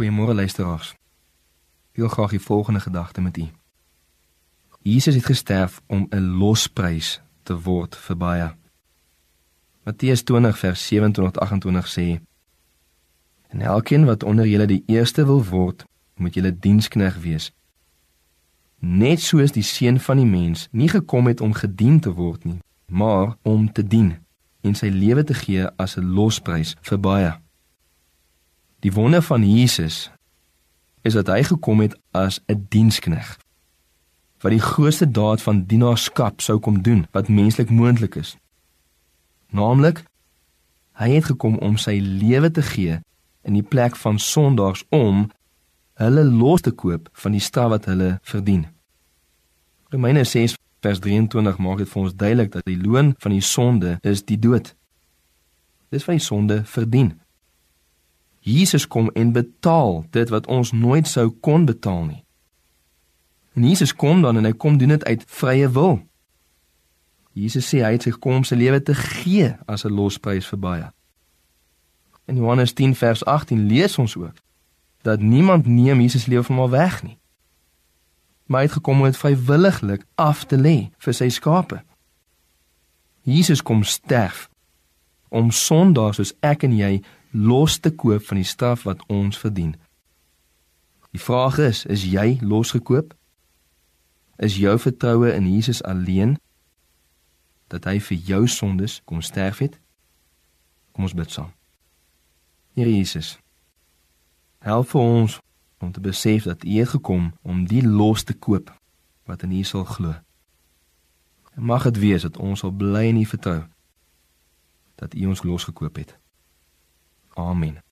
Goeiemôre luisteraars. Ek wil graag die volgende gedagte met u. Jesus het gesterf om 'n losprys te word vir baie. Matteus 20 vers 27 tot 28 sê: En elkeen wat onder julle die eerste wil word, moet julle dienskneg wees. Net soos die seun van die mens nie gekom het om gedien te word nie, maar om te dien en sy lewe te gee as 'n losprys vir baie. Die wonder van Jesus is dat hy gekom het as 'n dienskneg wat die grootste daad van dienaarskap sou kom doen wat menslik moontlik is. Naamlik hy het gekom om sy lewe te gee in die plek van sondaars om hulle los te koop van die straf wat hulle verdien. Romeine 6 vers 23 maak dit vir ons duidelik dat die loon van die sonde is die dood. Dis wat die sonde verdien. Jesus kom en betaal dit wat ons nooit sou kon betaal nie. En Jesus kom dan en hy kom doen dit uit vrye wil. Jesus sê hy het sy gekom om sy lewe te gee as 'n losprys vir baie. In Johannes 10 vers 18 lees ons ook dat niemand neem Jesus lewe van hom weg nie. Maar hy het gekom om dit vrywilliglik af te lê vir sy skape. Jesus kom sterf om sondaars soos ek en jy los te koop van die straf wat ons verdien. Die vraag is, is jy losgekoop? Is jou vertroue in Jesus alleen dat hy vir jou sondes kom sterf het? Kom ons bid saam. Here Jesus, help vir ons om te besef dat U het gekom om die los te koop wat in U sal glo. En mag dit wees dat ons sal bly in U vertrou dat U ons losgekoop het. Amen.